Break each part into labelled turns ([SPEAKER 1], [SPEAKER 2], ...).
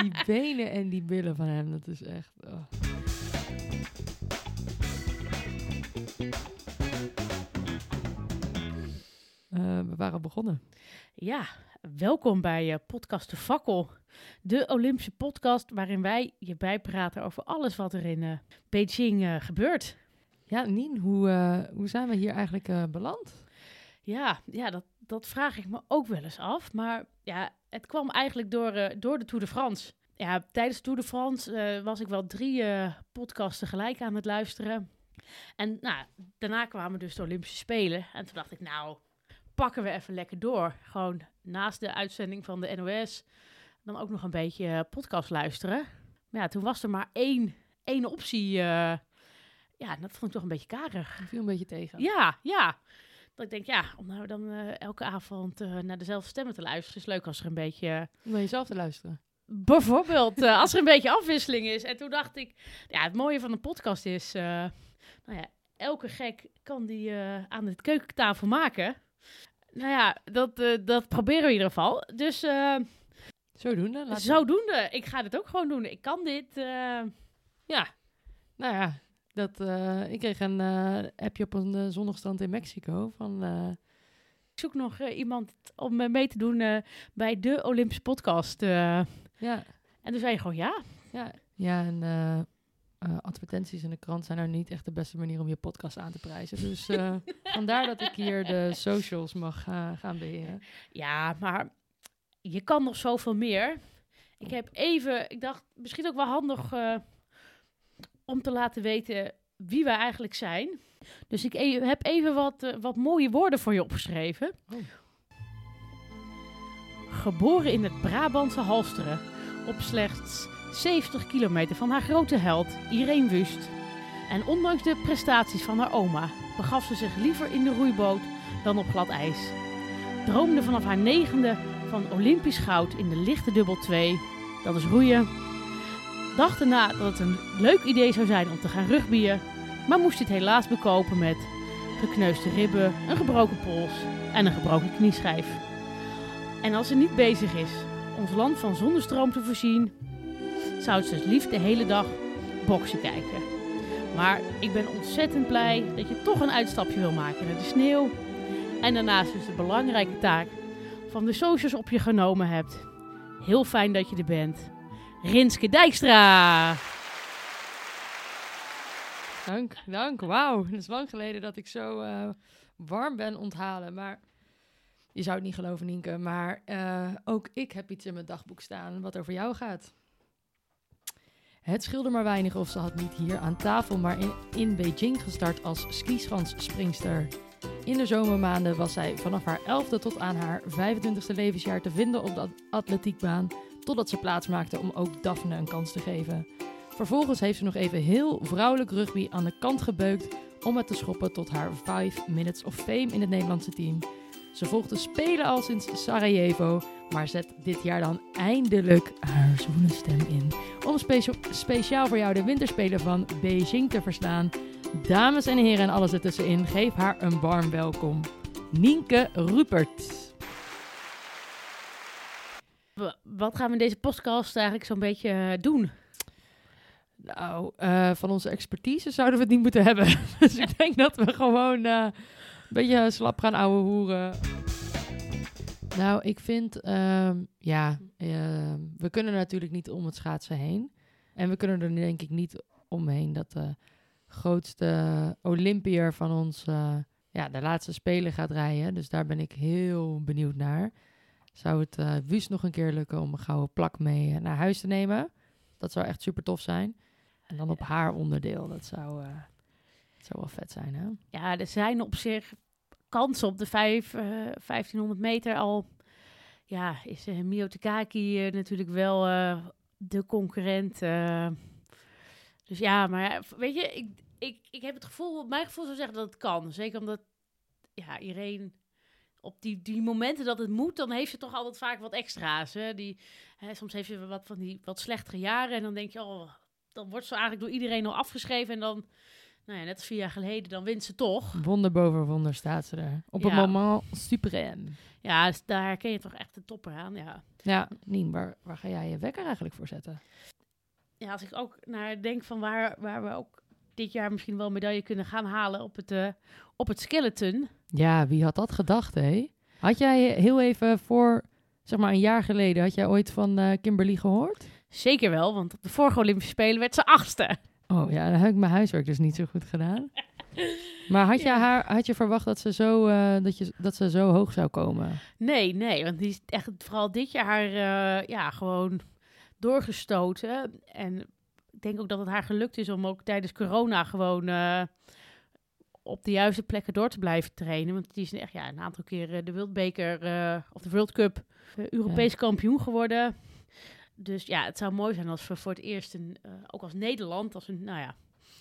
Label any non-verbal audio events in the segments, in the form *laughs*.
[SPEAKER 1] Die benen en die billen van hem, dat is echt... oh. Eh, we waren begonnen.
[SPEAKER 2] Ja, welkom bij uh, Podcast de Fakkel. De Olympische podcast waarin wij je bijpraten over alles wat er in uh, Beijing gebeurt.
[SPEAKER 1] Ja, Nien, hoe, hoe zijn we hier eigenlijk beland?
[SPEAKER 2] Ja, ja dat, dat vraag ik me ook wel eens af. Maar ja, het kwam eigenlijk door, door de Tour de France. Ja, tijdens de Tour de France was ik wel drie podcasts tegelijk aan het luisteren. En nou, daarna kwamen dus de Olympische Spelen. En toen dacht ik, nou, pakken we even lekker door. Gewoon naast de uitzending van de NOS, dan ook nog een beetje eh, podcast luisteren. Maar ja, toen was er maar één, één optie. Uh, ja, dat vond ik toch een beetje karig.
[SPEAKER 1] Dat viel een beetje tegen.
[SPEAKER 2] Ja, ja. Dat ik denk, ja, om nou dan uh, elke avond naar dezelfde stemmen te luisteren, is leuk als er een beetje...
[SPEAKER 1] Om naar jezelf te luisteren.
[SPEAKER 2] Bijvoorbeeld, als er een beetje afwisseling is. En toen dacht ik, ja, het mooie van een podcast is, nou ja, elke gek kan die aan de keukentafel maken. Nou ja, dat, dat proberen we in ieder geval. Dus...
[SPEAKER 1] Zodoende.
[SPEAKER 2] Laten zodoende. Ik ga dit ook gewoon doen. Ik kan dit. Uh...
[SPEAKER 1] Ja. Nou ja, dat, ik kreeg een appje op een zondagstrand in Mexico van...
[SPEAKER 2] ik zoek nog iemand om mee te doen bij de Olympische podcast. ja. En toen zei je gewoon ja.
[SPEAKER 1] Ja, ja en uh, advertenties in de krant zijn nou niet echt de beste manier om je podcast aan te prijzen. Dus uh, *laughs* vandaar dat ik hier de socials mag uh, gaan beheren.
[SPEAKER 2] Ja, maar je kan nog zoveel meer. Ik heb even, ik dacht misschien ook wel handig om te laten weten wie wij eigenlijk zijn. Dus ik e heb even wat, wat mooie woorden voor je opgeschreven. Oh. Geboren in het Brabantse Halsteren op slechts 70 kilometer van haar grote held Irene Wust. En ondanks de prestaties van haar oma begaf ze zich liever in de roeiboot dan op glad ijs. Droomde vanaf haar negende van Olympisch goud in de lichte dubbel 2, dat is roeien. Dacht erna dat het een leuk idee zou zijn om te gaan rugbyen, maar moest dit helaas bekopen met gekneusde ribben, een gebroken pols en een gebroken knieschijf. En als ze niet bezig is ons land van zonnestroom te voorzien, zou ze het liefst de hele dag boksen kijken. Maar ik ben ontzettend blij dat je toch een uitstapje wil maken naar de sneeuw. En daarnaast dus de belangrijke taak van de socials op je genomen hebt. Heel fijn dat je er bent. Rinske Dijkstra.
[SPEAKER 1] Dank, dank. Wauw, het is lang geleden dat ik zo uh, warm ben onthalen. Maar je zou het niet geloven, Nienke. Maar uh, ook ik heb iets in mijn dagboek staan wat over jou gaat. Het scheelde maar weinig of ze had niet hier aan tafel, maar in, in Beijing gestart als skischans-springster. In de zomermaanden was zij vanaf haar 11e tot aan haar 25e levensjaar te vinden op de atletiekbaan, totdat ze plaats maakte om ook Daphne een kans te geven. Vervolgens heeft ze nog even heel vrouwelijk rugby aan de kant gebeukt om het te schoppen tot haar 5 Minutes of Fame in het Nederlandse team. Ze volgde spelen al sinds Sarajevo, maar zet dit jaar dan eindelijk haar zoene stem in. Om speciaal voor jou de winterspelen van Beijing te verslaan. Dames en heren en alles ertussenin, geef haar een warm welkom. Nienke Rupert.
[SPEAKER 2] Wat gaan we in deze podcast eigenlijk zo'n beetje eh, doen?
[SPEAKER 1] Nou, uh, van onze expertise zouden we het niet moeten hebben. *laughs* dus ik denk dat we gewoon uh, een beetje slap gaan ouwe hoeren. Nou, ik vind, um, ja, uh, we kunnen natuurlijk niet om het schaatsen heen. En we kunnen er denk ik niet omheen dat de grootste Olympiër van ons uh, ja, de laatste Spelen gaat rijden. Dus daar ben ik heel benieuwd naar. Zou het uh, Wust nog een keer lukken om een gouden plak mee naar huis te nemen? Dat zou echt super tof zijn. En dan op haar onderdeel, dat zou, dat zou wel vet zijn, hè?
[SPEAKER 2] Ja, er zijn op zich kansen op de 5, uh, 1500 meter al. Ja, is uh, Mio Takaki natuurlijk wel de concurrent. dus ja, maar weet je, ik, ik, ik heb het gevoel, mijn gevoel zou zeggen dat het kan. Zeker omdat ja, iedereen op die, die momenten dat het moet, dan heeft ze toch altijd vaak wat extra's. Hè? Die, hè, soms heeft ze wat van die wat slechtere jaren en dan denk je, oh, dan wordt ze eigenlijk door iedereen al afgeschreven en dan nou ja, net als vier jaar geleden, dan wint ze toch.
[SPEAKER 1] Wonder boven wonder staat ze er. Op
[SPEAKER 2] Ja.
[SPEAKER 1] moment supreme.
[SPEAKER 2] Ja, dus daar herken je toch echt de topper aan. Ja.
[SPEAKER 1] Ja, Nien, waar, waar ga jij je wekker eigenlijk voor zetten?
[SPEAKER 2] ja, als ik ook naar denk van waar, waar we ook dit jaar misschien wel een medaille kunnen gaan halen op het, eh, op het skeleton.
[SPEAKER 1] Ja, wie had dat gedacht, hè? Had jij heel even voor, zeg maar een jaar geleden, had jij ooit van eh, Kimberly gehoord?
[SPEAKER 2] Zeker wel, want op de vorige Olympische Spelen werd ze achtste.
[SPEAKER 1] Oh ja, dan heb ik mijn huiswerk dus niet zo goed gedaan. *laughs* Maar had je,
[SPEAKER 2] Ja.
[SPEAKER 1] haar, had je verwacht dat ze, zo, eh, dat, je, dat ze zo hoog zou komen?
[SPEAKER 2] Nee, nee, want die is echt vooral dit jaar eh, ja, gewoon doorgestoten. En ik denk ook dat het haar gelukt is om ook tijdens corona gewoon op de juiste plekken door te blijven trainen. Want die is echt ja, een aantal keren de Wildbeker eh, of de World Cup eh, Europees kampioen geworden. Dus ja, het zou mooi zijn als we voor het eerst, een, eh, ook als Nederland, als een, nou ja,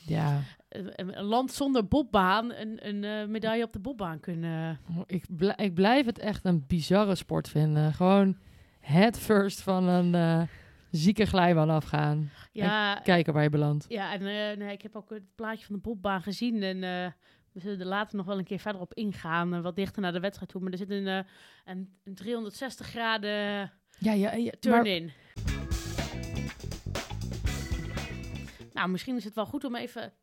[SPEAKER 1] Ja,
[SPEAKER 2] een, een land zonder bobbaan, een, een medaille op de bobbaan kunnen.
[SPEAKER 1] ik, bl- ik blijf het echt een bizarre sport vinden. Gewoon head first van een zieke glijbaan afgaan.
[SPEAKER 2] Ja,
[SPEAKER 1] Kijken waar je belandt.
[SPEAKER 2] Ja, en nee, ik heb ook het plaatje van de bobbaan gezien. En we zullen er later nog wel een keer verder op ingaan. eh, wat dichter naar de wedstrijd toe. Maar er zit een, eh, een, een 360 graden
[SPEAKER 1] Ja, ja, ja
[SPEAKER 2] turn
[SPEAKER 1] maar-
[SPEAKER 2] in. Nou, misschien is het wel goed om even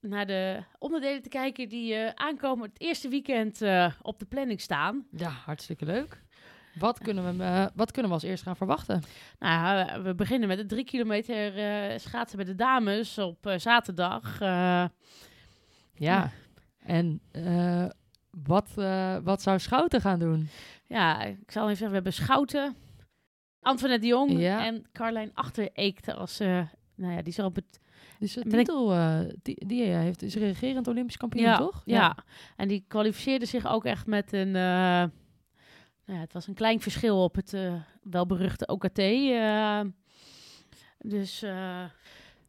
[SPEAKER 2] naar de onderdelen te kijken die eh, aankomen het eerste weekend eh, op de planning staan.
[SPEAKER 1] Ja, hartstikke leuk. Wat kunnen, we, eh, wat kunnen we als eerst gaan verwachten?
[SPEAKER 2] Nou, we beginnen met de drie kilometer eh, schaatsen bij de dames op eh, zaterdag. Eh,
[SPEAKER 1] Ja.
[SPEAKER 2] Ja.
[SPEAKER 1] En eh, wat, eh, wat zou Schouten gaan doen?
[SPEAKER 2] Ja, ik zal even zeggen, we hebben Schouten, Antoinette de Jong
[SPEAKER 1] Ja.
[SPEAKER 2] en Carlijn Achtereekte als, eh, nou ja, die is er op het...
[SPEAKER 1] Dus de
[SPEAKER 2] ik-
[SPEAKER 1] titel, die, die heeft, is regerend Olympisch kampioen,
[SPEAKER 2] ja,
[SPEAKER 1] toch?
[SPEAKER 2] Ja. en die kwalificeerde zich ook echt met een, nou ja, het was een klein verschil op het welberuchte OKT. dus,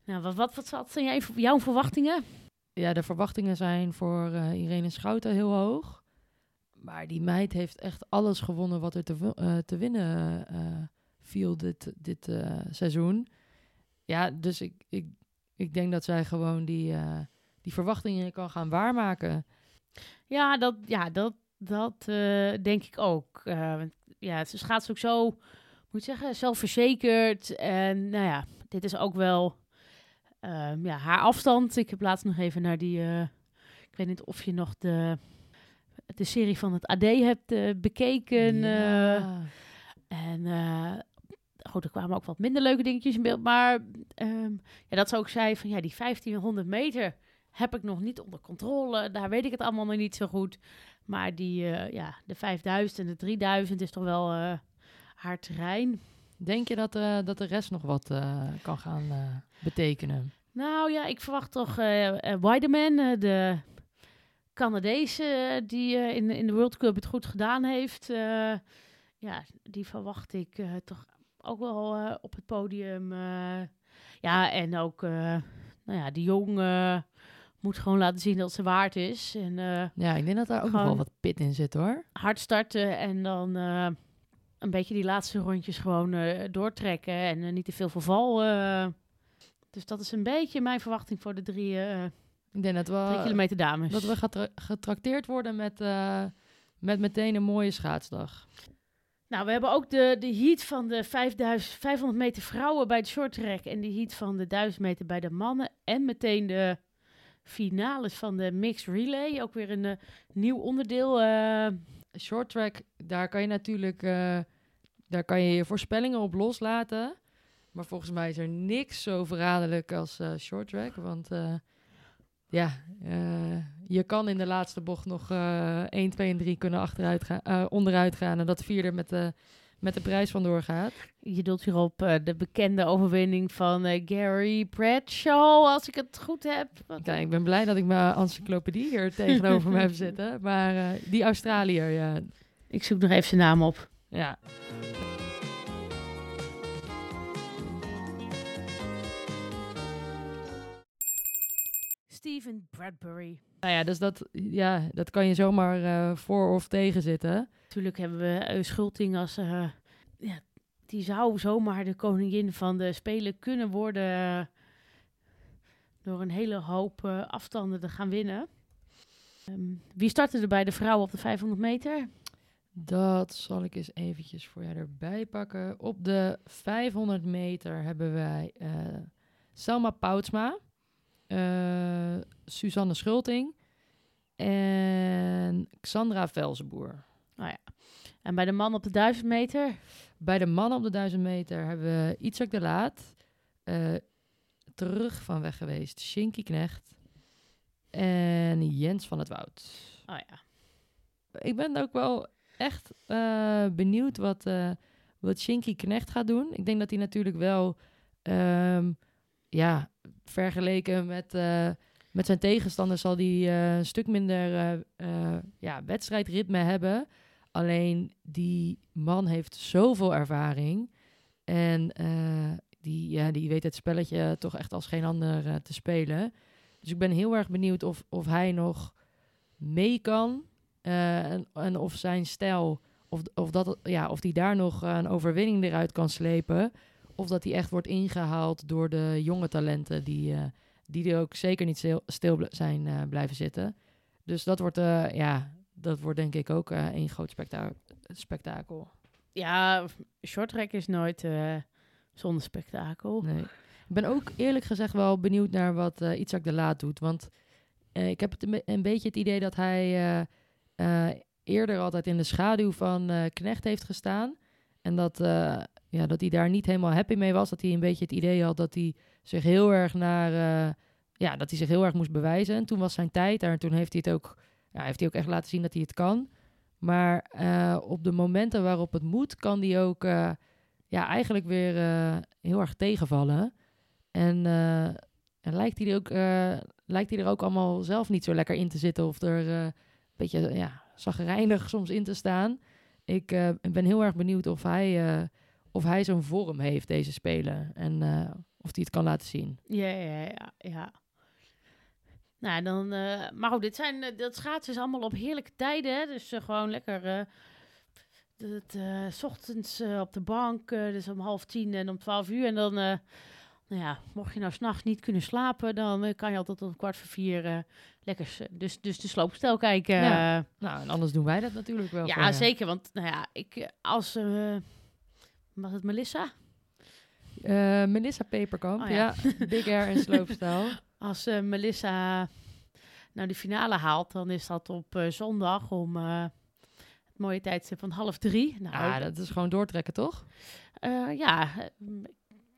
[SPEAKER 2] nou, wat, wat, wat, wat zijn jij, jouw verwachtingen?
[SPEAKER 1] Ja, de verwachtingen zijn voor eh, Irene Schouten heel hoog. Maar die meid heeft echt alles gewonnen wat er te, eh, te winnen eh, viel dit, dit seizoen. Ja, dus ik, ik, ik denk dat zij gewoon die, die verwachtingen kan gaan waarmaken.
[SPEAKER 2] Ja, dat, ja, dat, dat denk ik ook. Ja, ze gaat ook zo, moet zeggen, zelfverzekerd. En nou ja, dit is ook wel ehm, ja, haar afstand. Ik heb laatst nog even naar die, eh, ik weet niet of je nog de, de serie van het AD hebt eh, bekeken. eh, en goed, er kwamen ook wat minder leuke dingetjes in beeld. Maar ehm, ja, dat ze ook zei van ja, die 1500 meter heb ik nog niet onder controle. Daar weet ik het allemaal nog niet zo goed. Maar die, ja, de 5000 en de 3000 is toch wel haar terrein.
[SPEAKER 1] Denk je dat, eh, dat de rest nog wat eh, kan gaan eh, betekenen?
[SPEAKER 2] Nou ja, ik verwacht toch Weideman, de Canadees eh, die in, in de World Cup het goed gedaan heeft. ja, die verwacht ik toch ook wel op het podium. ja, en ook, nou ja, die jong moet gewoon laten zien dat ze waard is. En
[SPEAKER 1] Ja, ik denk dat daar ook nog wel wat pit in zit hoor.
[SPEAKER 2] hard starten en dan een beetje die laatste rondjes gewoon eh, doortrekken en eh, niet te veel verval. eh. dus dat is een beetje mijn verwachting voor de drie,
[SPEAKER 1] Ik denk dat we,
[SPEAKER 2] drie kilometer dames.
[SPEAKER 1] dat we getra- getrakteerd worden met, met meteen een mooie schaatsdag.
[SPEAKER 2] Nou, we hebben ook de, de heat van de 5500 meter vrouwen bij de short track en de heat van de 1000 meter bij de mannen. En meteen de finales van de mixed relay. Ook weer een nieuw onderdeel.
[SPEAKER 1] Short track, daar kan je natuurlijk eh, daar kan je je voorspellingen op loslaten. Maar volgens mij is er niks zo verraderlijk als eh short track. Want eh, ja, je kan in de laatste bocht nog eh 1, 2 en 3 kunnen achteruit gaan, onderuit gaan. En dat de vierde met de, met de prijs vandoor gaat.
[SPEAKER 2] je doelt hierop eh, de bekende overwinning van eh, Gary Bradshaw, als ik het goed heb. Wat-
[SPEAKER 1] Kijk, ik ben blij dat ik mijn encyclopedie hier *laughs* tegenover me heb zitten. Maar eh, die Australiër, ja.
[SPEAKER 2] Ik zoek nog even zijn naam op.
[SPEAKER 1] ja.
[SPEAKER 2] Stephen Bradbury.
[SPEAKER 1] Nou ja, dus dat, ja, dat kan je zomaar voor of tegen zitten.
[SPEAKER 2] Natuurlijk hebben we uh, Schulting als... eh, ja, die zou zomaar de koningin van de Spelen kunnen worden. door een hele hoop eh, afstanden te gaan winnen. Ehm, wie startte er bij de vrouwen op de 500 meter?
[SPEAKER 1] Dat zal ik eens eventjes voor jou erbij pakken. Op de 500 meter hebben wij eh, Selma Poutsma, eh, Suzanne Schulting en Xandra Velzenboer.
[SPEAKER 2] Nou ja. En bij de man op de 1000 meter?
[SPEAKER 1] Bij de mannen op de 1000 meter hebben we Itzak de Laat, eh, terug van weg geweest, Shinky Knecht en Jens van het Woud.
[SPEAKER 2] Oh ja.
[SPEAKER 1] Ik ben ook wel echt eh, benieuwd wat, eh wat Shinky Knecht gaat doen. Ik denk dat hij natuurlijk wel, ehm, ja, vergeleken met, met zijn tegenstanders zal hij een stuk minder eh, ja, wedstrijdritme hebben. Alleen die man heeft zoveel ervaring. En eh, die, ja, die weet het spelletje toch echt als geen ander eh, te spelen. Dus ik ben heel erg benieuwd of, of hij nog mee kan. eh, en, of zijn stijl, of, of, dat, ja, of die daar nog een overwinning eruit kan slepen. Of dat hij echt wordt ingehaald door de jonge talenten die, die er ook zeker niet stil, stil zijn blijven zitten. Dus dat wordt, ja, dat wordt denk ik ook eh één groot spekta- spektakel.
[SPEAKER 2] Ja, shorttrack is nooit eh, zonder spektakel.
[SPEAKER 1] Nee. Ik ben ook eerlijk gezegd wel benieuwd naar wat eh Itzak de Laat doet. Want eh, ik heb het een, be- een beetje het idee dat hij eh, eh, eerder altijd in de schaduw van eh, Knecht heeft gestaan. En dat, eh, ja, dat hij daar niet helemaal happy mee was. Dat hij een beetje het idee had dat hij zich heel erg naar... eh, ja, dat hij zich heel erg moest bewijzen. En toen was zijn tijd daar. En toen heeft hij het ook, ja, heeft hij ook echt laten zien dat hij het kan. Maar eh, op de momenten waarop het moet, kan hij ook eh, ja, eigenlijk weer eh, heel erg tegenvallen. En, en lijkt, hij er ook, lijkt hij er ook allemaal zelf niet zo lekker in te zitten. Of er een beetje ja, zagrijnig soms in te staan. Ik ben heel erg benieuwd of hij, of hij zo'n vorm heeft, deze spelen. En of hij het kan laten zien.
[SPEAKER 2] Ja, ja, ja. ja. Nou, dan... eh, maar goed, dit zijn, eh, dat schaatsen is allemaal op heerlijke tijden, hè. Dus eh, gewoon lekker... s ochtends op de bank, dus om half tien en om twaalf uur. En dan, nou ja, mocht je nou s'nachts niet kunnen slapen, dan kan je altijd tot kwart voor vier lekker dus, dus de sloopstel kijken.
[SPEAKER 1] Ja. Nou, en anders doen wij dat natuurlijk wel.
[SPEAKER 2] Ja, zeker. Want nou ja, ik als was het Melissa?
[SPEAKER 1] Melissa Peperkamp,
[SPEAKER 2] Oh,
[SPEAKER 1] ja.
[SPEAKER 2] ja.
[SPEAKER 1] Big Air en *laughs* sloopstijl.
[SPEAKER 2] Als eh, Melissa nou de finale haalt, dan is dat op eh, zondag om eh, het mooie tijdstip van half drie. Nou,
[SPEAKER 1] Ah, dat is gewoon doortrekken, toch?
[SPEAKER 2] ja,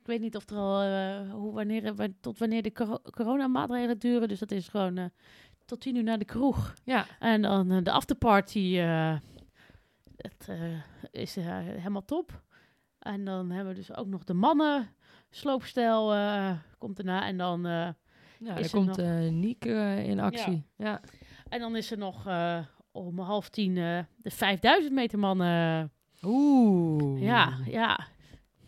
[SPEAKER 2] ik weet niet of er al hoe, wanneer, wa- tot wanneer de coro- coronamaatregelen duren. Dus dat is gewoon tot tien uur naar de kroeg.
[SPEAKER 1] Ja.
[SPEAKER 2] En dan de afterparty. het is helemaal top. En dan hebben we dus ook nog de mannen. Sloopstijl komt erna. En dan,
[SPEAKER 1] Ja,
[SPEAKER 2] Is
[SPEAKER 1] er
[SPEAKER 2] er
[SPEAKER 1] komt
[SPEAKER 2] nog-
[SPEAKER 1] eh Niek eh, in actie. Ja.
[SPEAKER 2] en dan is er nog eh, om half tien de 5000 meter mannen.
[SPEAKER 1] Oeh.
[SPEAKER 2] Ja, ja.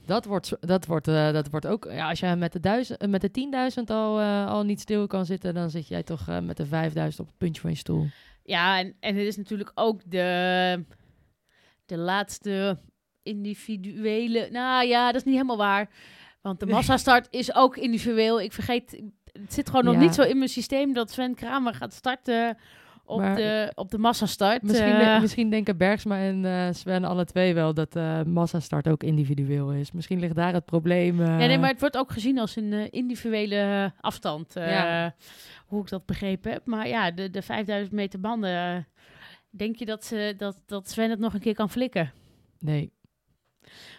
[SPEAKER 1] Dat wordt, dat wordt, dat wordt ook... Ja, als je met de, duizend, met de 10.000 al, al niet stil kan zitten... dan zit jij toch met de 5.000 op het puntje van je stoel.
[SPEAKER 2] Ja, en, en het is natuurlijk ook de, de laatste individuele... Nou ja, dat is niet helemaal waar. Want de *laughs* massastart is ook individueel. Ik vergeet... Het zit gewoon nog
[SPEAKER 1] Ja.
[SPEAKER 2] niet zo in mijn systeem dat Sven Kramer gaat starten op,
[SPEAKER 1] Maar-
[SPEAKER 2] de, op de massastart.
[SPEAKER 1] Misschien,
[SPEAKER 2] Eh,
[SPEAKER 1] de- misschien denken Bergsma en eh, Sven alle twee wel... dat eh massastart ook individueel is. Misschien ligt daar het probleem...
[SPEAKER 2] Ja, nee, maar het wordt ook gezien als een individuele afstand.
[SPEAKER 1] Ja.
[SPEAKER 2] Hoe ik dat begrepen heb. Maar ja, de, de 5000 meter banden. denk je dat, ze, dat, dat Sven het nog een keer kan flikken?
[SPEAKER 1] Nee,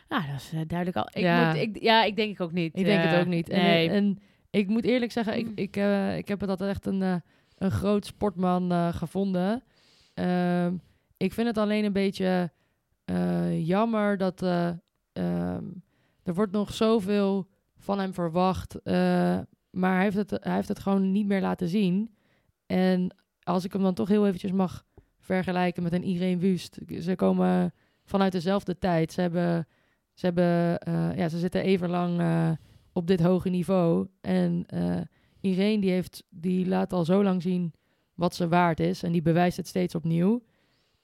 [SPEAKER 2] Nou, dat is duidelijk al. Ik
[SPEAKER 1] Ja.
[SPEAKER 2] moet, ik, ja, ik denk ik ook niet.
[SPEAKER 1] ik denk het ook niet. En,
[SPEAKER 2] Nee.
[SPEAKER 1] en ik moet eerlijk zeggen... ik,
[SPEAKER 2] Mm.
[SPEAKER 1] ik, eh, ik heb het altijd echt een, eh, een groot sportman eh, gevonden. Ehm, ik vind het alleen een beetje jammer dat... eh, ehm, er wordt nog zoveel van hem verwacht. maar hij heeft, het, hij heeft het gewoon niet meer laten zien. En als ik hem dan toch heel eventjes mag vergelijken met een Irene Wust. Ze komen vanuit dezelfde tijd. Ze, hebben, ze, hebben, ja, ze zitten even lang op dit hoge niveau. En eh Irene die, heeft, die laat al zo lang zien wat ze waard is. En die bewijst het steeds opnieuw.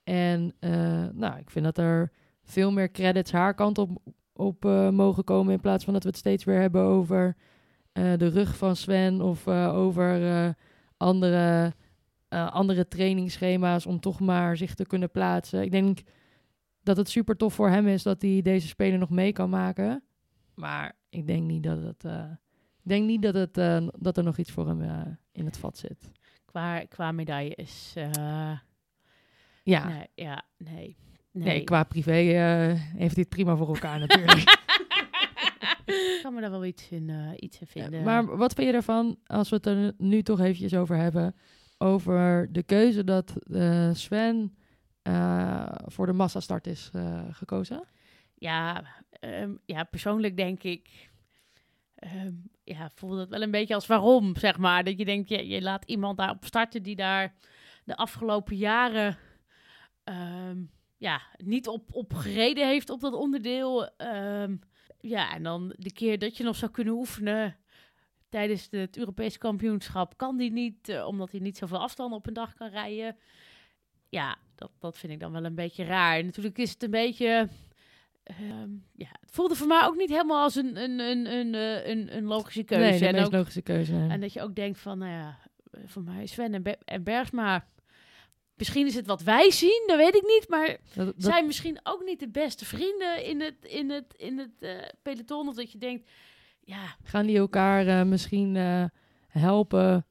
[SPEAKER 1] En eh, nou, ik vind dat er veel meer credits haar kant op, op eh, mogen komen. In plaats van dat we het steeds weer hebben over de rug van Sven of over andere, andere trainingsschema's om toch maar zich te kunnen plaatsen. Ik denk dat het super tof voor hem is dat hij deze speler nog mee kan maken. Maar ik denk niet dat het. eh, ik denk niet dat, het, eh, dat er nog iets voor hem eh, in het vat zit.
[SPEAKER 2] Qua, qua medaille is...
[SPEAKER 1] Ja,
[SPEAKER 2] Nee, ja, nee.
[SPEAKER 1] nee. qua privé heeft hij het prima voor elkaar natuurlijk. *laughs*
[SPEAKER 2] Ik kan me daar wel iets in, iets in vinden.
[SPEAKER 1] Maar wat vind je ervan, als we het er nu toch eventjes over hebben, over de keuze dat Sven voor de massastart is gekozen?
[SPEAKER 2] Ja, ehm, ja, persoonlijk denk ik... ehm, ja, voelde het wel een beetje als waarom, zeg maar. Dat je denkt, je, je laat iemand daarop starten die daar de afgelopen jaren... ehm, ja, niet op, op gereden heeft op dat onderdeel. Ja, en dan de keer dat je nog zou kunnen oefenen tijdens het Europese kampioenschap, kan die niet, eh, omdat hij niet zoveel afstand op een dag kan rijden. Ja, dat, dat vind ik dan wel een beetje raar. Natuurlijk is het een beetje. Ehm, ja, het voelde voor mij ook niet helemaal als een, een, een, een, eh, een, een logische keuze.
[SPEAKER 1] nee,
[SPEAKER 2] en, ook-
[SPEAKER 1] logische keuze.
[SPEAKER 2] en dat je ook denkt van, nou ja, eh, voor mij is Sven en, Be- en Bergsma. Misschien is het wat wij zien, dat weet ik niet. Maar
[SPEAKER 1] Dat- dat-
[SPEAKER 2] zijn misschien ook niet de beste vrienden in het, in het, in het eh, peloton. Of dat je denkt, ja,
[SPEAKER 1] gaan die elkaar misschien helpen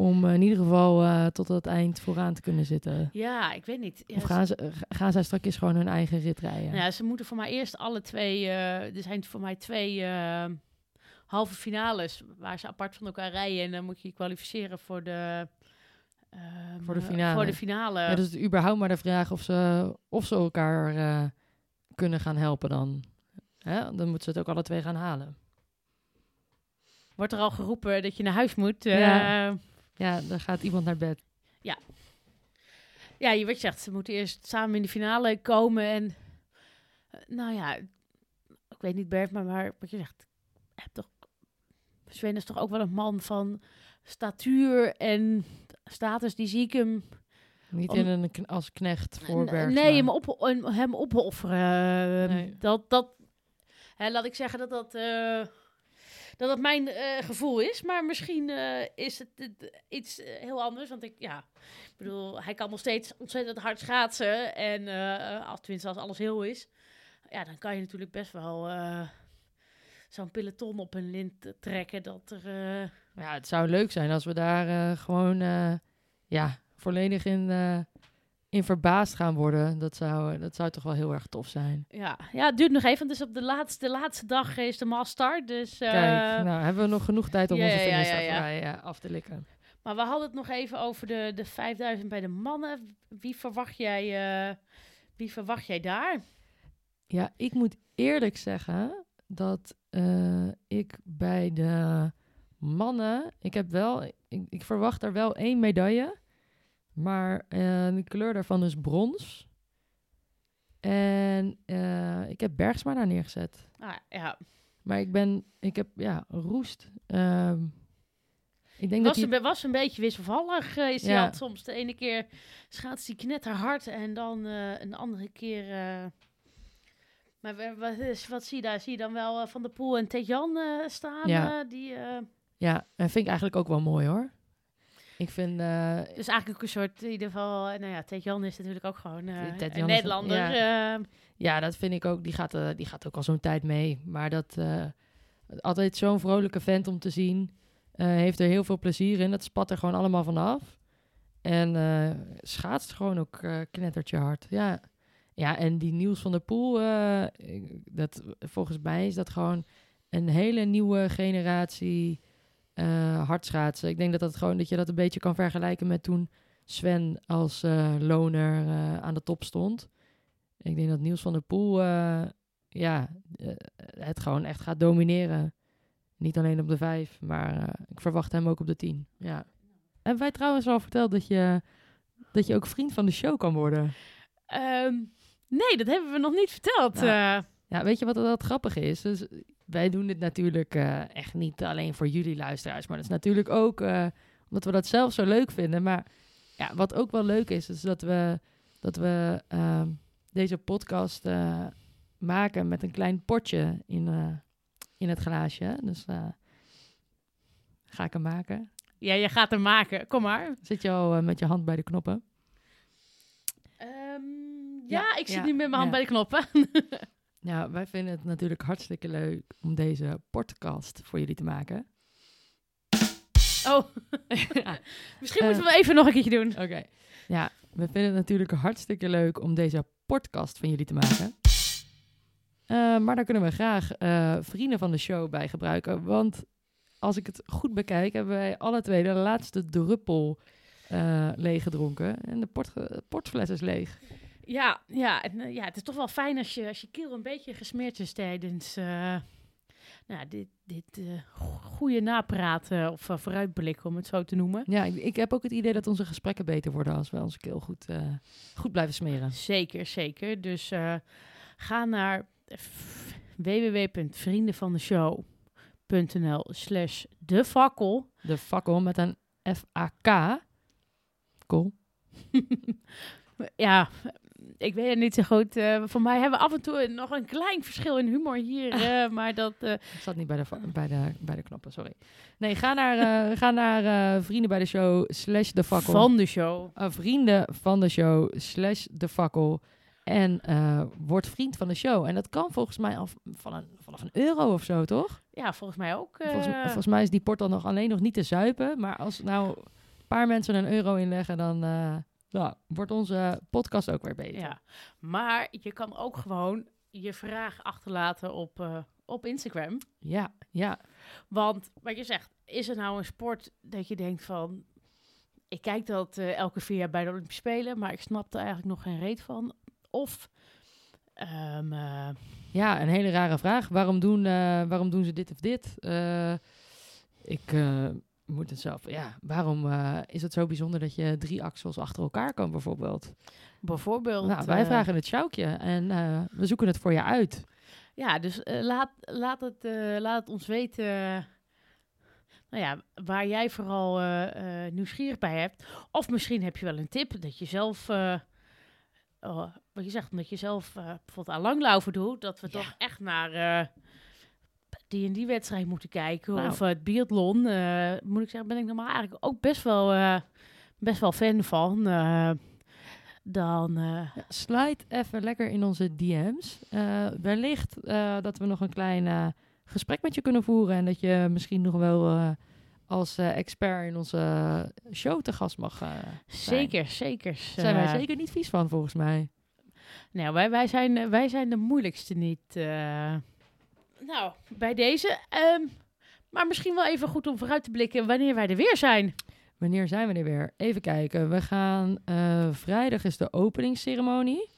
[SPEAKER 1] om eh, in ieder geval eh, tot het eind vooraan te kunnen zitten?
[SPEAKER 2] ja, ik weet niet. Ja,
[SPEAKER 1] of gaan, ze, gaan zij straks gewoon hun eigen rit rijden?
[SPEAKER 2] Nou ja, ze moeten voor mij eerst alle twee. eh, er zijn voor mij twee halve finales waar ze apart van elkaar rijden. En dan moet je je kwalificeren voor de. ehm,
[SPEAKER 1] Voor de finale.
[SPEAKER 2] Voor de finale.
[SPEAKER 1] Ja, dus überhaupt maar de vraag of ze, of ze elkaar kunnen gaan helpen dan. Hè? Dan moeten ze het ook alle twee gaan halen.
[SPEAKER 2] Wordt er al geroepen dat je naar huis moet.
[SPEAKER 1] Ja.
[SPEAKER 2] Ja.
[SPEAKER 1] Ja, dan gaat iemand naar bed.
[SPEAKER 2] ja, je wat je zegt, ze moeten eerst samen in de finale komen. En eh, nou ja, ik weet niet Bert, maar, maar wat je zegt, heb toch, Sven is toch ook wel een man van statuur en status. Die zie ik hem
[SPEAKER 1] Niet in een, als knecht voor.
[SPEAKER 2] Nee, hem, op, hem- opofferen.
[SPEAKER 1] Nee.
[SPEAKER 2] Dat, dat, hè, laat ik zeggen dat dat, eh, dat, dat mijn eh, gevoel is. Maar misschien eh, is het, iets eh, heel anders. Want ik, ja, ik bedoel, hij kan nog steeds ontzettend hard schaatsen. En als, tenminste, als alles heel is. Ja, dan kan je natuurlijk best wel zo'n peloton op een lint trekken. Dat er...
[SPEAKER 1] Ja, het zou leuk zijn als we daar gewoon ja, volledig in, in verbaasd gaan worden. Dat zou, dat zou toch wel heel erg tof zijn.
[SPEAKER 2] ja. ja, het duurt nog even. Dus op de laatste, de laatste dag is de master. Dus, eh,
[SPEAKER 1] Kijk, nou hebben we nog genoeg tijd om
[SPEAKER 2] ja,
[SPEAKER 1] onze
[SPEAKER 2] ja, ja,
[SPEAKER 1] voorbij, eh, af te likken.
[SPEAKER 2] Maar we hadden het nog even over de, de 5000 bij de mannen. Wie verwacht jij, eh, wie verwacht jij daar?
[SPEAKER 1] Ja, ik moet eerlijk zeggen dat ik bij de mannen, ik heb wel, ik, ik verwacht er wel één medaille, maar eh, de kleur daarvan is brons. En eh, ik heb Bergsma daar neergezet.
[SPEAKER 2] Ah, ja,
[SPEAKER 1] Maar ik ben, ik heb, ja, roest. Ehm, ik denk
[SPEAKER 2] was,
[SPEAKER 1] dat hij,
[SPEAKER 2] een, was een beetje wisselvallig. eh, is
[SPEAKER 1] Ja.
[SPEAKER 2] had soms de ene keer schaats hij knetterhard en dan een andere keer... maar wa- wat, is, wat zie je daar? Zie je dan wel Van der Poel en Tejan staan?
[SPEAKER 1] Ja.
[SPEAKER 2] die,
[SPEAKER 1] ja, en vind ik eigenlijk ook wel mooi hoor. Ik vind, eh,
[SPEAKER 2] dus eigenlijk ook een soort, in ieder geval... eh, Nou ja, Tejan is natuurlijk ook gewoon eh,
[SPEAKER 1] Ted
[SPEAKER 2] een
[SPEAKER 1] Jan
[SPEAKER 2] Nederlander. eh,
[SPEAKER 1] Ja, dat vind ik ook. Die gaat, die gaat ook al zo'n tijd mee. Maar dat altijd zo'n vrolijke vent om te zien. heeft er heel veel plezier in. Dat spat er gewoon allemaal vanaf. En schaatst gewoon ook knettertje hard. Ja. ja, en die Niels van der Poel. dat, volgens mij is dat gewoon een hele nieuwe generatie eh hardschaatsen. Ik denk dat, dat, gewoon, dat je dat een beetje kan vergelijken met toen Sven als eh, loner eh, aan de top stond. Ik denk dat Niels van der Poel ja, het gewoon echt gaat domineren. Niet alleen op de vijf, maar ik verwacht hem ook op de tien. Ja. En wij trouwens al verteld dat je, dat je ook vriend van de show kan worden.
[SPEAKER 2] ehm, nee, dat hebben we nog niet verteld.
[SPEAKER 1] Nou. Ja, weet je wat dat grappig is? Dus wij doen dit natuurlijk eh, echt niet alleen voor jullie luisteraars, maar dat is natuurlijk ook eh, omdat we dat zelf zo leuk vinden. Maar ja, wat ook wel leuk is, is dat we, dat we ehm, deze podcast eh, maken met een klein potje in, eh, in het glaasje. Dus eh, Ga ik hem maken?
[SPEAKER 2] Ja, je gaat hem maken. Kom maar.
[SPEAKER 1] Zit je al met je hand bij de knoppen?
[SPEAKER 2] Ehm,
[SPEAKER 1] Ja,
[SPEAKER 2] ja, ik zit
[SPEAKER 1] ja,
[SPEAKER 2] nu met mijn hand
[SPEAKER 1] ja.
[SPEAKER 2] bij de knoppen. *laughs*
[SPEAKER 1] Ja, wij vinden het natuurlijk hartstikke leuk om deze podcast voor jullie te maken.
[SPEAKER 2] Oh,
[SPEAKER 1] Ja, *laughs*
[SPEAKER 2] misschien
[SPEAKER 1] Eh.
[SPEAKER 2] moeten we even nog een keertje doen.
[SPEAKER 1] Oké. Ja, we vinden het natuurlijk hartstikke leuk om deze podcast van jullie te maken. Eh, maar daar kunnen we graag eh, vrienden van de show bij gebruiken. Want als ik het goed bekijk, hebben wij alle twee de laatste druppel eh leeggedronken. En de port, portfles is leeg.
[SPEAKER 2] Ja, ja, en, eh, ja, het is toch wel fijn als je, als je keel een beetje gesmeerd is tijdens eh, nou, dit, dit go- goede napraten of uh, vooruitblikken, om het zo te noemen.
[SPEAKER 1] Ja, ik, ik heb ook het idee dat onze gesprekken beter worden als we onze keel goed, goed blijven smeren.
[SPEAKER 2] Zeker, zeker. Dus ga naar www.vriendenvandeshow.nl slash de fakkel.
[SPEAKER 1] De fakkel met een F-A-K. Cool. *laughs*
[SPEAKER 2] ja, ik weet het niet zo goed. Eh, voor mij hebben we af en toe nog een klein verschil in humor hier. eh, maar dat... eh,
[SPEAKER 1] Ik zat niet bij de, bij de, bij de knoppen, sorry. Nee, ga naar, *laughs* ga naar vrienden bij de show slash de fakkel.
[SPEAKER 2] van de show.
[SPEAKER 1] Vrienden van de show slash de fakkel. En word vriend van de show. En dat kan volgens mij af, van een, vanaf een euro of zo, toch?
[SPEAKER 2] Ja, volgens mij ook.
[SPEAKER 1] Volgens, volgens mij is die port dan nog alleen nog niet te zuipen. Maar als nou een paar mensen een euro inleggen, dan nou, wordt onze podcast ook weer beter.
[SPEAKER 2] Ja, maar je kan ook gewoon je vraag achterlaten op, eh, op Instagram.
[SPEAKER 1] ja, ja.
[SPEAKER 2] Want wat je zegt, is het nou een sport dat je denkt van... Ik kijk dat eh, elke vier jaar bij de Olympische Spelen, maar ik snap er eigenlijk nog geen reet van. Of... ehm, eh,
[SPEAKER 1] Ja, een hele rare vraag. Waarom doen, waarom doen ze dit of dit? Ik moet het zelf... Ja, waarom eh, is het zo bijzonder dat je drie axels achter elkaar kan bijvoorbeeld?
[SPEAKER 2] bijvoorbeeld...
[SPEAKER 1] Nou, wij
[SPEAKER 2] eh,
[SPEAKER 1] vragen het sjoukje en eh, we zoeken het voor je uit.
[SPEAKER 2] Ja, dus laat, laat, het, laat het ons weten... nou ja, waar jij vooral nieuwsgierig bij hebt. Of misschien heb je wel een tip dat je zelf... oh, wat je zegt, omdat je zelf bijvoorbeeld aan langlaufen doet... dat we
[SPEAKER 1] Ja.
[SPEAKER 2] toch echt naar die en die wedstrijd moeten kijken.
[SPEAKER 1] Nou.
[SPEAKER 2] Of eh, het biathlon. eh, moet ik zeggen, ben ik normaal eigenlijk ook best wel, eh, best wel fan van. eh, dan... eh,
[SPEAKER 1] Ja, slide even lekker in onze DM's. Eh, wellicht eh, dat we nog een klein eh, gesprek met je kunnen voeren. En dat je misschien nog wel eh, als eh, expert in onze show te gast mag eh, zijn.
[SPEAKER 2] zeker, zeker.
[SPEAKER 1] Daar zijn wij
[SPEAKER 2] eh,
[SPEAKER 1] zeker niet vies van, volgens mij.
[SPEAKER 2] Nou, wij, wij, zijn, eh, wij zijn de moeilijkste niet. Eh. Nou, bij deze. ehm, maar misschien wel even goed om vooruit te blikken wanneer wij er weer zijn.
[SPEAKER 1] Wanneer zijn we er weer? Even kijken. We gaan... eh, vrijdag is de openingsceremonie.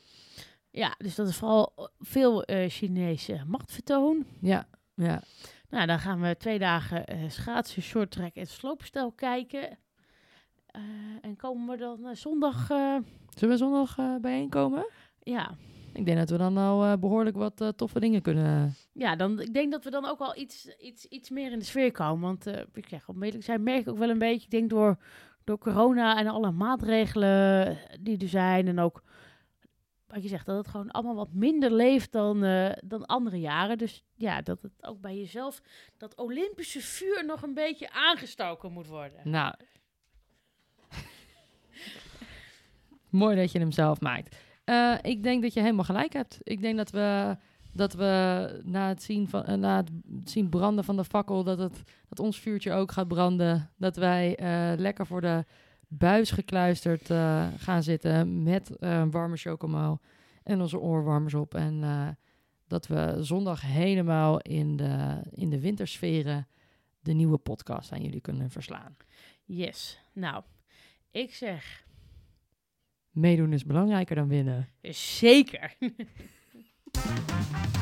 [SPEAKER 2] Ja, dus dat is vooral veel eh, Chinese machtvertoon.
[SPEAKER 1] Ja, ja.
[SPEAKER 2] Nou, dan gaan we twee dagen eh, schaatsen, shorttrack en sloopstel kijken. Eh, en komen we dan eh, zondag... eh,
[SPEAKER 1] Zullen we zondag eh, bijeenkomen?
[SPEAKER 2] ja,
[SPEAKER 1] Ik denk dat we dan al eh, behoorlijk wat eh, toffe dingen kunnen...
[SPEAKER 2] Ja, dan, ik denk dat we dan ook wel iets, iets, iets meer in de sfeer komen. Want eh, ik zeg, te zijn, merk ik ook wel een beetje, ik denk door, door corona en alle maatregelen die er zijn. En ook, wat je zegt, dat het gewoon allemaal wat minder leeft dan, eh, dan andere jaren. Dus ja, dat het ook bij jezelf, dat Olympische vuur nog een beetje aangestoken moet worden.
[SPEAKER 1] Nou. *laughs* Mooi dat je hem zelf maakt. Eh, ik denk dat je helemaal gelijk hebt. Ik denk dat we, dat we na, het zien van, eh, na het zien branden van de fakkel, dat, het, dat ons vuurtje ook gaat branden. Dat wij eh, lekker voor de buis gekluisterd eh, gaan zitten met een warme chocomel en onze oorwarmers op. En dat we zondag helemaal in de, in de wintersferen de nieuwe podcast aan jullie kunnen verslaan.
[SPEAKER 2] Yes, nou, ik zeg
[SPEAKER 1] Meedoen is belangrijker dan winnen.
[SPEAKER 2] zeker. *laughs* Thank you.